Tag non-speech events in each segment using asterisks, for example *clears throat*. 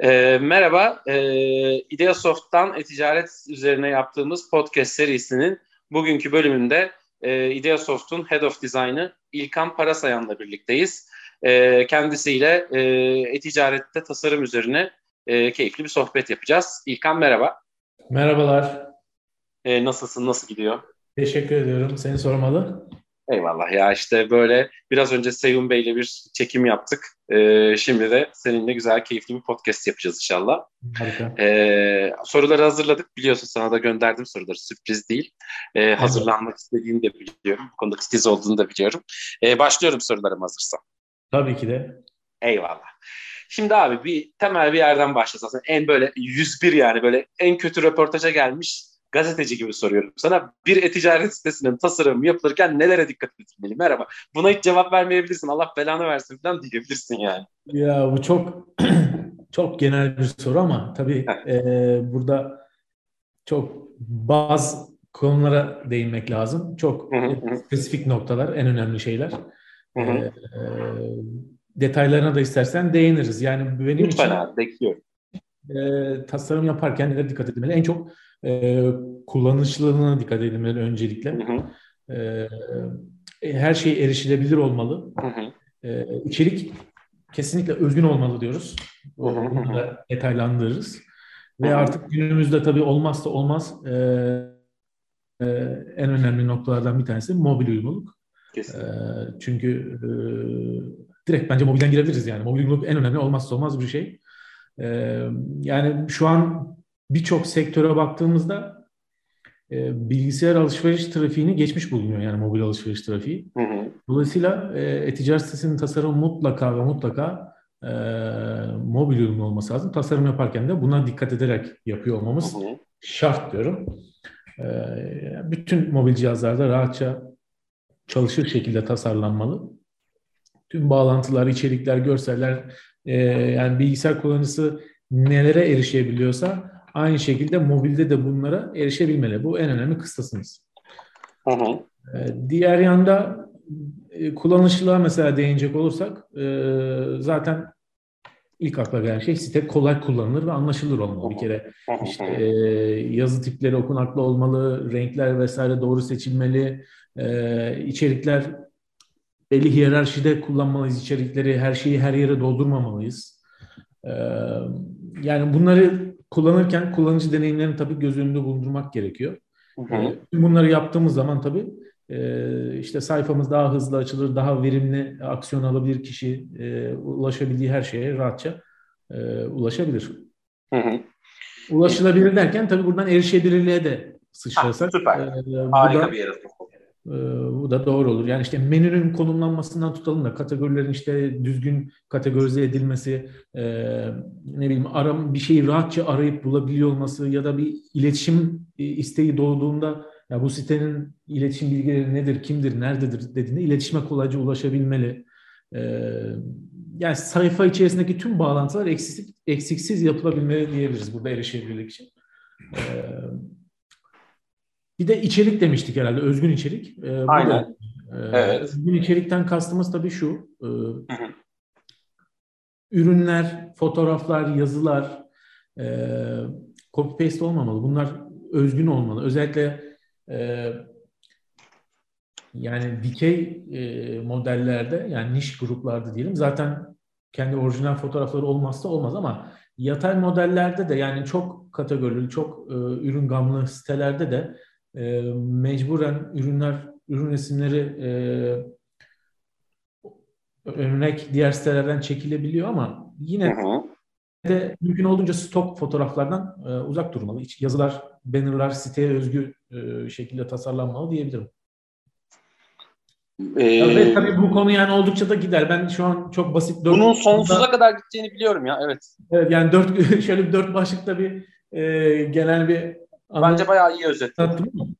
E, merhaba, e, Ideasoft'tan e-ticaret üzerine yaptığımız podcast serisinin bugünkü bölümünde e, Ideasoft'un Head of Design'ı İlkan Parasayan'la birlikteyiz. E, kendisiyle e-ticarette tasarım üzerine e, keyifli bir sohbet yapacağız. İlkan merhaba. Merhabalar. E, nasılsın, nasıl gidiyor? Teşekkür ediyorum. Seni sormalı. Eyvallah ya işte böyle biraz önce Seyhun Bey'le bir çekim yaptık. Ee, şimdi de seninle güzel keyifli bir podcast yapacağız inşallah. Harika. Ee, soruları hazırladık. Biliyorsun sana da gönderdim soruları. Sürpriz değil. Ee, evet. Hazırlanmak istediğini de biliyorum. Bu konuda titiz olduğunu da biliyorum. Ee, başlıyorum sorularım hazırsan. Tabii ki de. Eyvallah. Şimdi abi bir temel bir yerden başlasın. En böyle 101 yani böyle en kötü röportaja gelmiş gazeteci gibi soruyorum sana. Bir e-ticaret sitesinin tasarımı yapılırken nelere dikkat edilmeli? Merhaba. Buna hiç cevap vermeyebilirsin. Allah belanı versin falan diyebilirsin yani. Ya bu çok *clears throat* çok genel bir soru ama tabii e, burada çok bazı konulara değinmek lazım. Çok spesifik noktalar, en önemli şeyler. E, e, detaylarına da istersen değiniriz. Yani benim Lütfen için abi, bekliyorum. E, tasarım yaparken nelere dikkat edilmeli? En çok e, kullanışlılığına dikkat edilmeli öncelikle. Hı hı. E, her şey erişilebilir olmalı. Hı hı. E, içerik kesinlikle özgün olmalı diyoruz. Hı hı. Bunu da detaylandırırız. Ve artık günümüzde tabii olmazsa olmaz e, e, en önemli noktalardan bir tanesi mobil uyumluluk. E, çünkü e, direkt bence mobilden girebiliriz yani. Mobil uyumluluk en önemli olmazsa olmaz bir şey. E, yani şu an birçok sektöre baktığımızda e, bilgisayar alışveriş trafiğini geçmiş bulunuyor yani mobil alışveriş trafiği. Hı hı. Dolayısıyla e, e-ticaret sitesinin tasarımı mutlaka ve mutlaka e, mobil ürün olması lazım. Tasarım yaparken de buna dikkat ederek yapıyor olmamız hı hı. şart diyorum. E, bütün mobil cihazlarda rahatça çalışır şekilde tasarlanmalı. Tüm bağlantılar, içerikler, görseller e, yani bilgisayar kullanıcısı nelere erişebiliyorsa aynı şekilde mobilde de bunlara erişebilmeli. Bu en önemli kıstasımız. Hı hı. Ee, diğer yanda e, kullanışlılığa mesela değinecek olursak e, zaten ilk akla gelen şey site kolay kullanılır ve anlaşılır olmalı. Bir kere işte e, yazı tipleri okunaklı olmalı, renkler vesaire doğru seçilmeli, içerikler belli hiyerarşide kullanmalıyız içerikleri, her şeyi her yere doldurmamalıyız. Yani bunları kullanırken kullanıcı deneyimlerini tabii göz önünde bulundurmak gerekiyor. Hı hı. Bunları yaptığımız zaman tabii işte sayfamız daha hızlı açılır, daha verimli aksiyon alabilir kişi, ulaşabildiği her şeye rahatça ulaşabilir. Hı hı. Ulaşılabilir derken tabii buradan erişebilirliğe de sıçrarsak. Ha, süper. Harika bir ee, bu da doğru olur. Yani işte menünün konumlanmasından tutalım da kategorilerin işte düzgün kategorize edilmesi, e, ne bileyim aram bir şeyi rahatça arayıp bulabiliyor olması ya da bir iletişim isteği doğduğunda ya bu sitenin iletişim bilgileri nedir, kimdir, nerededir dediğinde iletişime kolayca ulaşabilmeli. E, yani sayfa içerisindeki tüm bağlantılar eksiksiz, eksiksiz yapılabilmeli diyebiliriz burada erişebilirlik için. E, bir de içerik demiştik herhalde, özgün içerik. Ee, Aynen. Da, e, evet. Özgün içerikten kastımız tabii şu. E, ürünler, fotoğraflar, yazılar e, copy paste olmamalı. Bunlar özgün olmalı. Özellikle e, yani dikey e, modellerde yani niş gruplarda diyelim zaten kendi orijinal fotoğrafları olmazsa olmaz ama yatay modellerde de yani çok kategorili, çok e, ürün gamlı sitelerde de e, mecburen ürünler, ürün resimleri e, örnek diğer sitelerden çekilebiliyor ama yine hı hı. de mümkün olduğunca stok fotoğraflardan e, uzak durmalı. Hiç yazılar, bannerlar siteye özgü e, şekilde tasarlanmalı diyebilirim. Ee, evet tabii bu konu yani oldukça da gider. Ben şu an çok basit dört Bunun sonsuza da, kadar gideceğini biliyorum ya evet. Evet yani dört *laughs* şöyle bir dört başlıkta bir e, genel bir Bence bayağı iyi özetledin.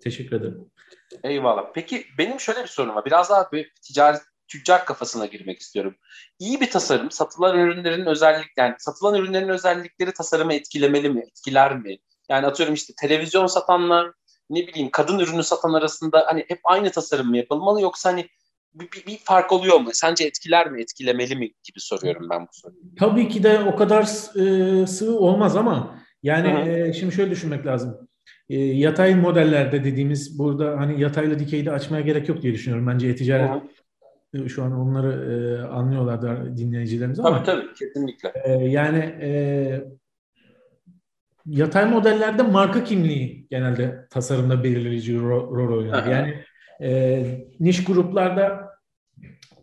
Teşekkür ederim. Eyvallah. Peki benim şöyle bir sorum var. Biraz daha bir ticaret tüccar kafasına girmek istiyorum. İyi bir tasarım satılan ürünlerin özellik yani satılan ürünlerin özellikleri tasarımı etkilemeli mi? Etkiler mi? Yani atıyorum işte televizyon satanlar ne bileyim kadın ürünü satan arasında hani hep aynı tasarım mı yapılmalı yoksa hani bir, bir, bir fark oluyor mu? Sence etkiler mi, etkilemeli mi gibi soruyorum ben bu soruyu. Tabii ki de o kadar e, sığ olmaz ama yani e, şimdi şöyle düşünmek lazım. E, yatay modellerde dediğimiz burada hani yatayla dikeyi de açmaya gerek yok diye düşünüyorum. Bence e-ticaret e, şu an onları e, anlıyorlardır dinleyicilerimiz ama. Tabii tabii kesinlikle. E, yani e, yatay modellerde marka kimliği genelde tasarımda belirleyici rol, rol oynar. Yani e, niş gruplarda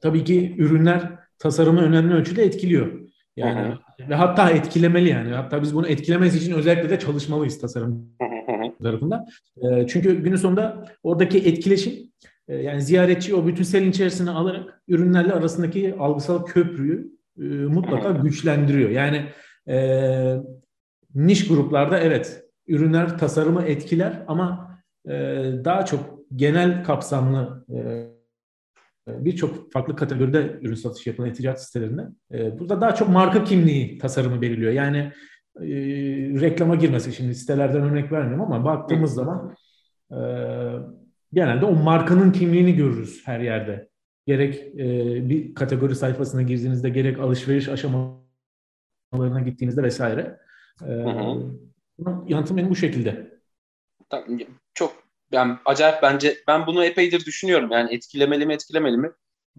tabii ki ürünler tasarımı önemli ölçüde etkiliyor. Yani Hı-hı. ve hatta etkilemeli yani. Hatta biz bunu etkilemesi için özellikle de çalışmalıyız tasarım tarafında. E, çünkü günün sonunda oradaki etkileşim e, yani ziyaretçi o bütünselin içerisine alarak ürünlerle arasındaki algısal köprüyü e, mutlaka güçlendiriyor. Yani e, niş gruplarda evet ürünler tasarımı etkiler ama e, daha çok genel kapsamlı e, birçok farklı kategoride ürün satış yapılan ticaret sitelerinde e, burada daha çok marka kimliği tasarımı belirliyor. Yani e, reklama girmesi şimdi sitelerden örnek vermiyorum ama baktığımız zaman e, genelde o markanın kimliğini görürüz her yerde. Gerek e, bir kategori sayfasına girdiğinizde gerek alışveriş aşamalarına gittiğinizde vesaire. E, yanıtım benim bu şekilde. Yani acayip bence ben bunu epeydir düşünüyorum. Yani etkilemeli mi etkilemeli mi?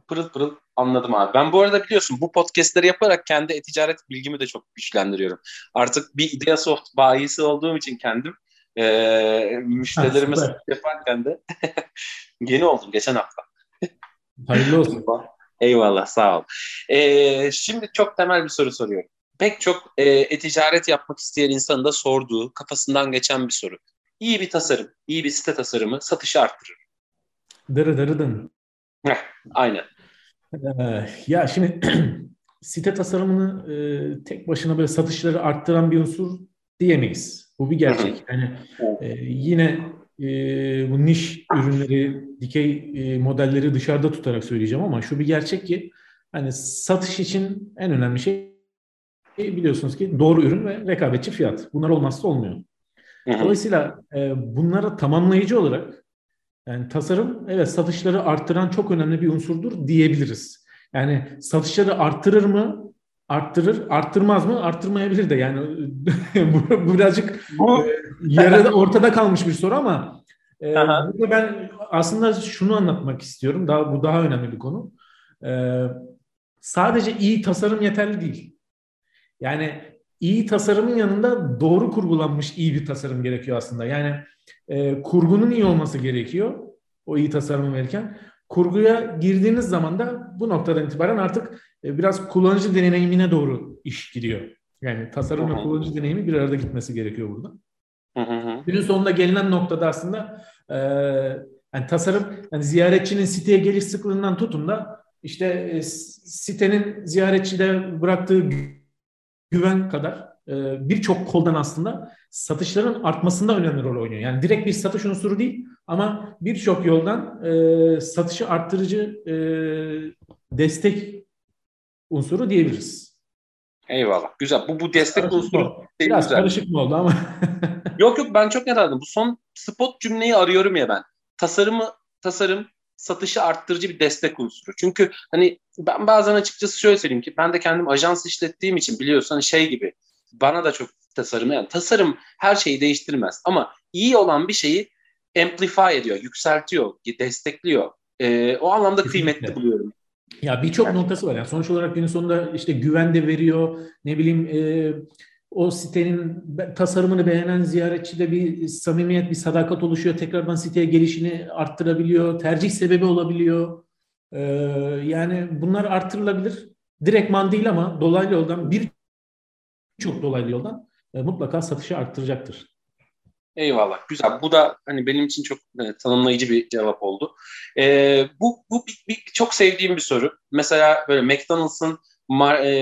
Pırıl pırıl anladım abi. Ben bu arada biliyorsun bu podcastleri yaparak kendi e-ticaret bilgimi de çok güçlendiriyorum. Artık bir Ideasoft bayisi olduğum için kendim e, müşterilerime yaparken de *laughs* yeni oldum geçen hafta. *laughs* Hayırlı olsun. Eyvallah sağ ol. E, şimdi çok temel bir soru soruyorum. Pek çok e-ticaret yapmak isteyen insanın da sorduğu, kafasından geçen bir soru. İyi bir tasarım, iyi bir site tasarımı satışı arttırır. Dırı dırı dın. Heh, aynen. Ee, ya şimdi *clears throat* site tasarımını e, tek başına böyle satışları arttıran bir unsur diyemeyiz. Bu bir gerçek. Yani e, yine e, bu niş ürünleri, dikey e, modelleri dışarıda tutarak söyleyeceğim ama şu bir gerçek ki hani satış için en önemli şey biliyorsunuz ki doğru ürün ve rekabetçi fiyat. Bunlar olmazsa olmuyor. Dolayısıyla e, bunlara tamamlayıcı olarak yani tasarım evet satışları arttıran çok önemli bir unsurdur diyebiliriz. Yani satışları arttırır mı? Arttırır. Arttırmaz mı? Arttırmayabilir de. Yani *laughs* bu birazcık bu... E, yarıda ortada kalmış bir soru ama e, burada ben aslında şunu anlatmak istiyorum. Daha bu daha önemli bir konu. E, sadece iyi tasarım yeterli değil. Yani iyi tasarımın yanında doğru kurgulanmış iyi bir tasarım gerekiyor aslında. Yani e, kurgunun iyi olması gerekiyor o iyi tasarımı verirken. Kurguya girdiğiniz zaman da bu noktadan itibaren artık e, biraz kullanıcı deneyimine doğru iş gidiyor. Yani tasarım ve kullanıcı deneyimi bir arada gitmesi gerekiyor burada. Günün sonunda gelinen noktada aslında e, yani tasarım yani ziyaretçinin siteye geliş sıklığından tutun da işte e, sitenin ziyaretçide bıraktığı güven kadar e, birçok koldan aslında satışların artmasında önemli rol oynuyor. Yani direkt bir satış unsuru değil ama birçok yoldan e, satışı arttırıcı e, destek unsuru diyebiliriz. Eyvallah. Güzel. Bu bu destek karışık unsuru mı? biraz güzel. karışık mı oldu ama? *laughs* yok yok ben çok yarardım. Bu son spot cümleyi arıyorum ya ben. Tasarımı tasarım satışı arttırıcı bir destek unsuru. Çünkü hani ben bazen açıkçası şöyle söyleyeyim ki ben de kendim ajans işlettiğim için biliyorsun hani şey gibi bana da çok tasarım yani tasarım her şeyi değiştirmez ama iyi olan bir şeyi amplify ediyor, yükseltiyor, destekliyor. Ee, o anlamda Kesinlikle. kıymetli buluyorum. Ya birçok noktası var. Yani sonuç olarak günün sonunda işte güven de veriyor. Ne bileyim e, o sitenin tasarımını beğenen ziyaretçide bir samimiyet, bir sadakat oluşuyor. Tekrardan siteye gelişini arttırabiliyor. Tercih sebebi olabiliyor. Ee, yani bunlar arttırılabilir. Direktman değil ama dolaylı yoldan bir çok dolaylı yoldan e, mutlaka satışı arttıracaktır. Eyvallah. Güzel. Bu da hani benim için çok e, tanımlayıcı bir cevap oldu. E, bu bu bir, bir, çok sevdiğim bir soru. Mesela böyle McDonald's'ın mar, e,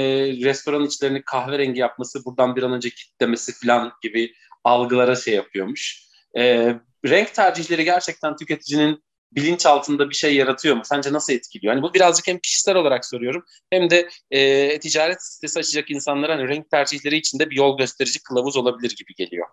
restoran içlerini kahverengi yapması, buradan bir an önce kitlemesi falan gibi algılara şey yapıyormuş. E, renk tercihleri gerçekten tüketicinin bilinç altında bir şey yaratıyor mu? Sence nasıl etkiliyor? Hani bu birazcık hem kişisel olarak soruyorum hem de e, ticaret sitesi açacak insanlara hani renk tercihleri içinde bir yol gösterici kılavuz olabilir gibi geliyor.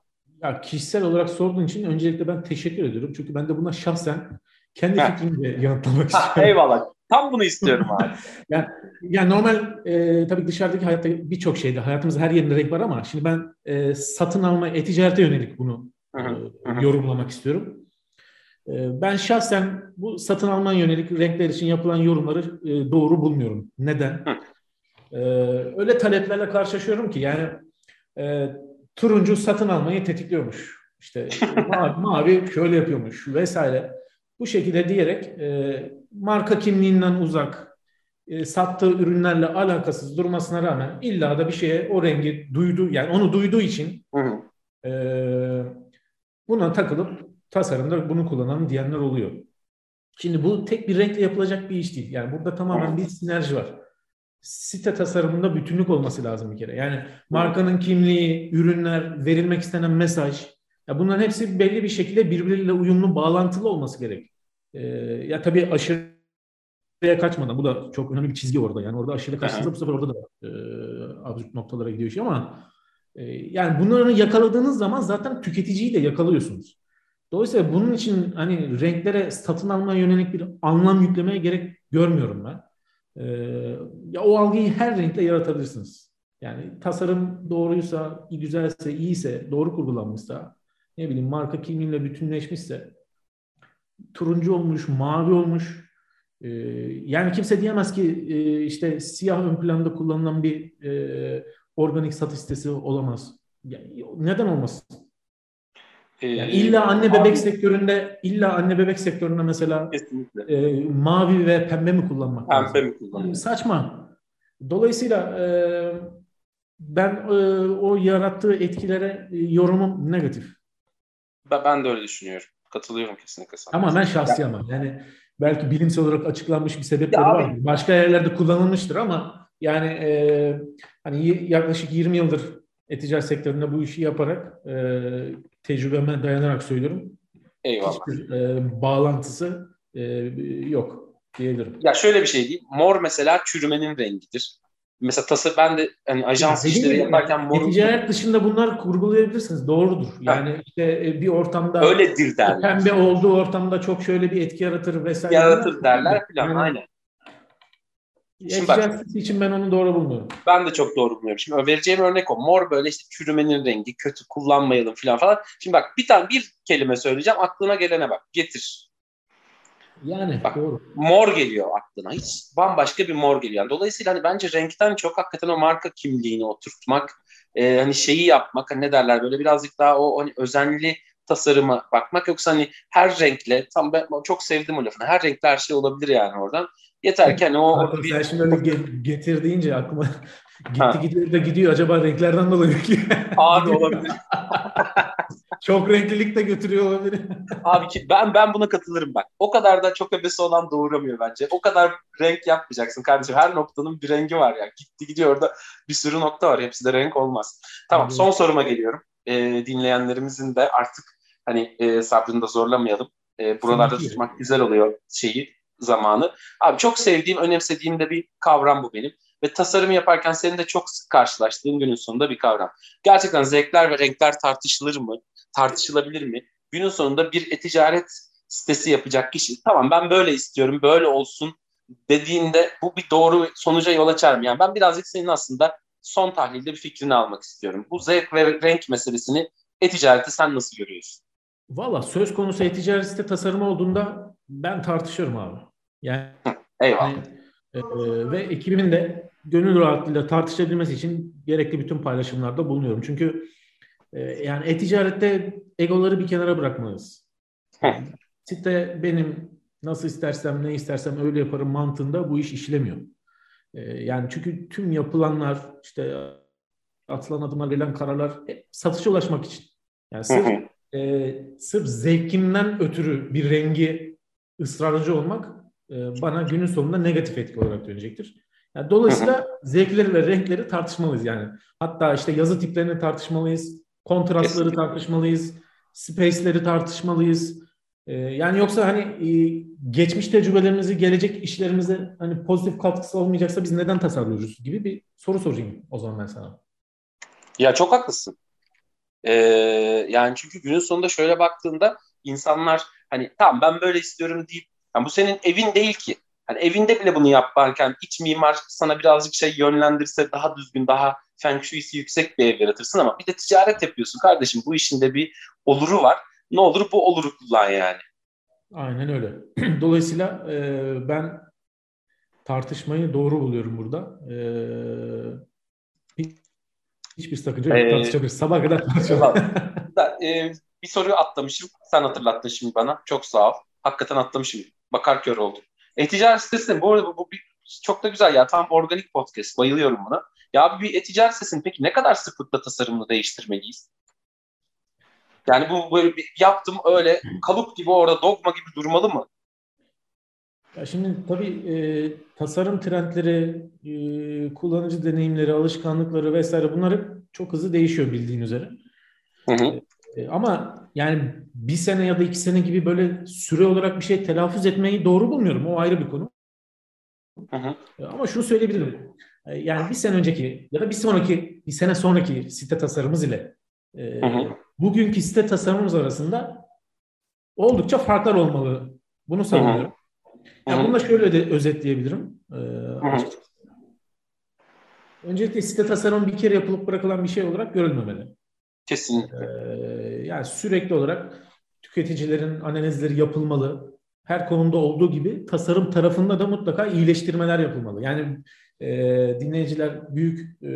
Ya kişisel olarak sorduğun için öncelikle ben teşekkür ediyorum. Çünkü ben de buna şahsen kendi fikrimle yanıtlamak istiyorum. Eyvallah. Tam bunu istiyorum abi. *laughs* yani, yani normal e, tabii dışarıdaki hayatta birçok şeyde hayatımızda her yerinde renk var ama şimdi ben e, satın alma, e-ticarete yönelik bunu e, yorumlamak istiyorum. E, ben şahsen bu satın alma yönelik renkler için yapılan yorumları e, doğru bulmuyorum. Neden? E, öyle taleplerle karşılaşıyorum ki yani e, turuncu satın almayı tetikliyormuş. İşte *laughs* mavi, mavi şöyle yapıyormuş vesaire. Bu şekilde diyerek e, marka kimliğinden uzak, e, sattığı ürünlerle alakasız durmasına rağmen illa da bir şeye o rengi duydu, yani onu duyduğu için E, buna takılıp tasarımda bunu kullanalım diyenler oluyor. Şimdi bu tek bir renkle yapılacak bir iş değil. Yani burada tamamen bir sinerji var. Site tasarımında bütünlük olması lazım bir kere. Yani markanın kimliği, ürünler, verilmek istenen mesaj, ya bunların hepsi belli bir şekilde birbiriyle uyumlu, bağlantılı olması gerek. Ee, ya tabii aşırıya kaçmadan, bu da çok önemli bir çizgi orada. Yani orada aşırı kaçtığınızda bu sefer orada da e, absürt noktalara gidiyor şey ama e, yani bunları yakaladığınız zaman zaten tüketiciyi de yakalıyorsunuz. Dolayısıyla bunun için hani renklere satın alma yönelik bir anlam yüklemeye gerek görmüyorum ben. Ee, ya o algıyı her renkle yaratabilirsiniz. Yani tasarım doğruysa, güzelse, iyiyse, doğru kurgulanmışsa ne bileyim marka kimliğiyle bütünleşmişse turuncu olmuş, mavi olmuş. E, yani kimse diyemez ki e, işte siyah ön planda kullanılan bir e, organik satış sitesi olamaz. Yani, neden olmasın? Ee, yani illa anne bebek abi, sektöründe illa anne bebek sektöründe mesela e, mavi ve pembe mi kullanmak pembe lazım? Pembe mi kullanmak? Saçma. Dolayısıyla e, ben e, o yarattığı etkilere e, yorumum negatif. Ben de öyle düşünüyorum. Katılıyorum kesinlikle sana. Ama ben şahsi ama yani belki bilimsel olarak açıklanmış bir sebepleri ya var. Abi. Başka yerlerde kullanılmıştır ama yani e, hani yaklaşık 20 yıldır eticaret sektöründe bu işi yaparak e, tecrübeme dayanarak söylüyorum. Eyvallah. Hiçbir e, bağlantısı e, yok diyebilirim. Ya şöyle bir şey değil. Mor mesela çürümenin rengidir mesela tası ben de hani ajans ya, işleri yaparken moru... Ticaret dışında bunlar kurgulayabilirsiniz. Doğrudur. Yani ha. işte e, bir ortamda öyledir derler. Pembe olduğu ortamda çok şöyle bir etki yaratır vesaire. Yaratır derler falan yani, aynen. Şimdi bak, için ben onu doğru bulmuyorum. Ben de çok doğru bulmuyorum. Şimdi vereceğim örnek o. Mor böyle işte çürümenin rengi, kötü kullanmayalım falan falan. Şimdi bak bir tane bir kelime söyleyeceğim. Aklına gelene bak. Getir. Yani Bak, doğru. Mor geliyor aklına. Hiç bambaşka bir mor geliyor. Yani dolayısıyla hani bence renkten çok hakikaten o marka kimliğini oturtmak, e, hani şeyi yapmak, hani ne derler böyle birazcık daha o hani özenli tasarıma bakmak yoksa hani her renkle tam ben çok sevdim o lafını. Her renkle her şey olabilir yani oradan. Yeter ki hani o... Hatta bir... Sen şimdi öyle getir deyince aklıma *laughs* gitti ha. gidiyor da gidiyor acaba renklerden dolayı ki. Abi olabilir. *laughs* çok renklilik de götürüyor olabilir. *laughs* Abi ki ben ben buna katılırım bak. O kadar da çok ebesi olan doğuramıyor bence. O kadar renk yapmayacaksın kardeşim. Her noktanın bir rengi var ya. Gitti gidiyor orada bir sürü nokta var. Hepsi de renk olmaz. Tamam son soruma geliyorum. Ee, dinleyenlerimizin de artık hani e, sabrını da zorlamayalım. E, buralarda tutmak güzel oluyor şeyi zamanı. Abi çok sevdiğim, önemsediğim de bir kavram bu benim. Ve tasarım yaparken senin de çok sık karşılaştığın günün sonunda bir kavram. Gerçekten zevkler ve renkler tartışılır mı? Tartışılabilir mi? Günün sonunda bir e-ticaret sitesi yapacak kişi tamam ben böyle istiyorum, böyle olsun dediğinde bu bir doğru sonuca yol açar mı? Yani ben birazcık senin aslında son tahlilde bir fikrini almak istiyorum. Bu zevk ve renk meselesini e-ticarette sen nasıl görüyorsun? Valla söz konusu e-ticaret site tasarımı olduğunda ben tartışıyorum abi. Yani Eyvallah. Yani, e, ve ekibimin de gönül rahatlığıyla tartışabilmesi için gerekli bütün paylaşımlarda bulunuyorum. Çünkü e, yani e-ticarette egoları bir kenara bırakmalıyız. Site benim nasıl istersem ne istersem öyle yaparım mantığında bu iş işlemiyor. E, yani çünkü tüm yapılanlar işte atılan adımlar verilen kararlar satışa ulaşmak için. Yani sırf, e, sırf zevkimden ötürü bir rengi ısrarcı olmak e, bana günün sonunda negatif etki olarak dönecektir. Yani dolayısıyla zevkleri ve renkleri tartışmalıyız yani. Hatta işte yazı tiplerini tartışmalıyız, kontrastları tartışmalıyız, space'leri tartışmalıyız. Ee, yani yoksa hani e, geçmiş tecrübelerimizi, gelecek işlerimize hani pozitif katkısı olmayacaksa biz neden tasarlıyoruz gibi bir soru sorayım o zaman ben sana. Ya çok haklısın. Ee, yani çünkü günün sonunda şöyle baktığında insanlar hani tamam ben böyle istiyorum deyip yani bu senin evin değil ki. Hani evinde bile bunu yaparken iç mimar sana birazcık şey yönlendirse daha düzgün, daha feng shui'si yüksek bir ev yaratırsın ama bir de ticaret yapıyorsun kardeşim. Bu işin de bir oluru var. Ne olur bu oluru kullan yani. Aynen öyle. *clears throat* Dolayısıyla e, ben tartışmayı doğru buluyorum burada. E, hiçbir sakınca yok. Ee, tartışabiliriz. Sabah kadar *laughs* tartışalım. e, bir soruyu atlamışım. Sen hatırlattın şimdi bana. Çok sağ ol. Hakikaten atlamışım. Bakar kör oldum. E-ticaret sitesi bu arada bu, bu bir, çok da güzel ya. Tam organik podcast. Bayılıyorum buna. Ya bir e-ticaret sitesini peki ne kadar sıklıkla tasarımını değiştirmeliyiz? Yani bu böyle bir yaptım öyle kalıp gibi orada dogma gibi durmalı mı? Ya şimdi tabii e, tasarım trendleri, e, kullanıcı deneyimleri, alışkanlıkları vesaire bunları çok hızlı değişiyor bildiğin üzere. Hı hı. E, ama yani bir sene ya da iki sene gibi böyle süre olarak bir şey telaffuz etmeyi doğru bulmuyorum. O ayrı bir konu. Hı. E, ama şunu söyleyebilirim. E, yani bir sene önceki ya da bir sonraki, bir sene sonraki site tasarımımız ile e, hı. bugünkü site tasarımımız arasında oldukça farklar olmalı. Bunu savunuyorum. Yani bunu da şöyle de özetleyebilirim. Öncelikle site tasarımı bir kere yapılıp bırakılan bir şey olarak görülmemeli. Kesinlikle. Ee, yani sürekli olarak tüketicilerin analizleri yapılmalı. Her konuda olduğu gibi tasarım tarafında da mutlaka iyileştirmeler yapılmalı. Yani e, dinleyiciler büyük e,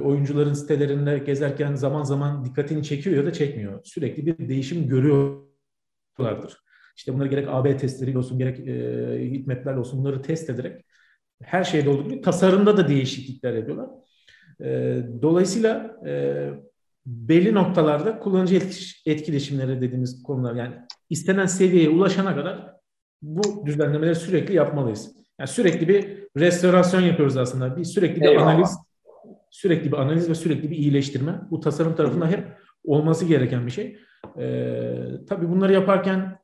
oyuncuların sitelerinde gezerken zaman zaman dikkatini çekiyor ya da çekmiyor. Sürekli bir değişim görüyorlardır. İşte bunları gerek AB testleriyle olsun gerek e, hitmaplerle olsun bunları test ederek her şeyde olduğu gibi tasarımda da değişiklikler yapıyorlar. E, dolayısıyla e, belli noktalarda kullanıcı etkileşimleri dediğimiz konular yani istenen seviyeye ulaşana kadar bu düzenlemeleri sürekli yapmalıyız. Yani sürekli bir restorasyon yapıyoruz aslında. Bir sürekli bir Eyvallah. analiz sürekli bir analiz ve sürekli bir iyileştirme. Bu tasarım tarafında hep olması gereken bir şey. Ee, tabii bunları yaparken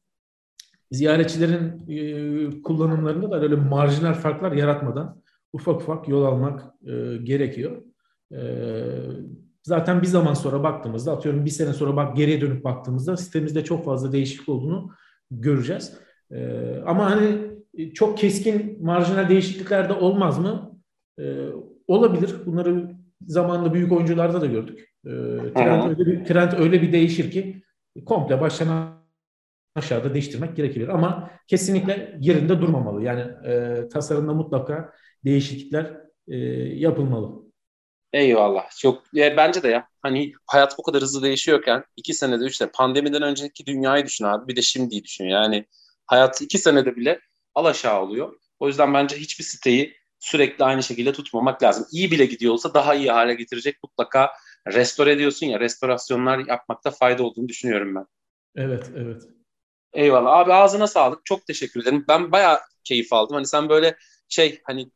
ziyaretçilerin e, kullanımlarında da öyle marjinal farklar yaratmadan ufak ufak yol almak e, gerekiyor. E, zaten bir zaman sonra baktığımızda atıyorum bir sene sonra bak geriye dönüp baktığımızda sitemizde çok fazla değişiklik olduğunu göreceğiz. E, ama hani çok keskin marjinal değişiklikler de olmaz mı? E, olabilir. Bunları zamanında büyük oyuncularda da gördük. E, trend, öyle bir, trend öyle bir değişir ki komple baştan aşağıda değiştirmek gerekebilir. Ama kesinlikle yerinde durmamalı. Yani e, tasarımda mutlaka değişiklikler e, yapılmalı. Eyvallah. Çok ya bence de ya. Hani hayat bu kadar hızlı değişiyorken iki senede, üç senede pandemiden önceki dünyayı düşün abi. Bir de şimdiyi düşün. Yani hayat iki senede bile alaşağı oluyor. O yüzden bence hiçbir siteyi sürekli aynı şekilde tutmamak lazım. İyi bile gidiyor olsa daha iyi hale getirecek mutlaka restore ediyorsun ya restorasyonlar yapmakta fayda olduğunu düşünüyorum ben. Evet, evet. Eyvallah. Abi ağzına sağlık. Çok teşekkür ederim. Ben bayağı keyif aldım. Hani sen böyle şey hani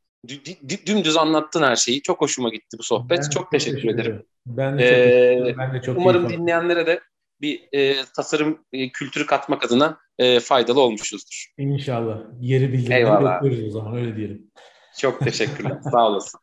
dümdüz anlattın her şeyi. Çok hoşuma gitti bu sohbet. çok, çok teşekkür, teşekkür ederim. Ben de çok, ee, ben de çok Umarım dinleyenlere de bir e, tasarım e, kültürü katmak adına e, faydalı olmuşuzdur. İnşallah. Yeri bildiğini bekliyoruz o zaman öyle diyelim. Çok teşekkürler. Sağ olasın.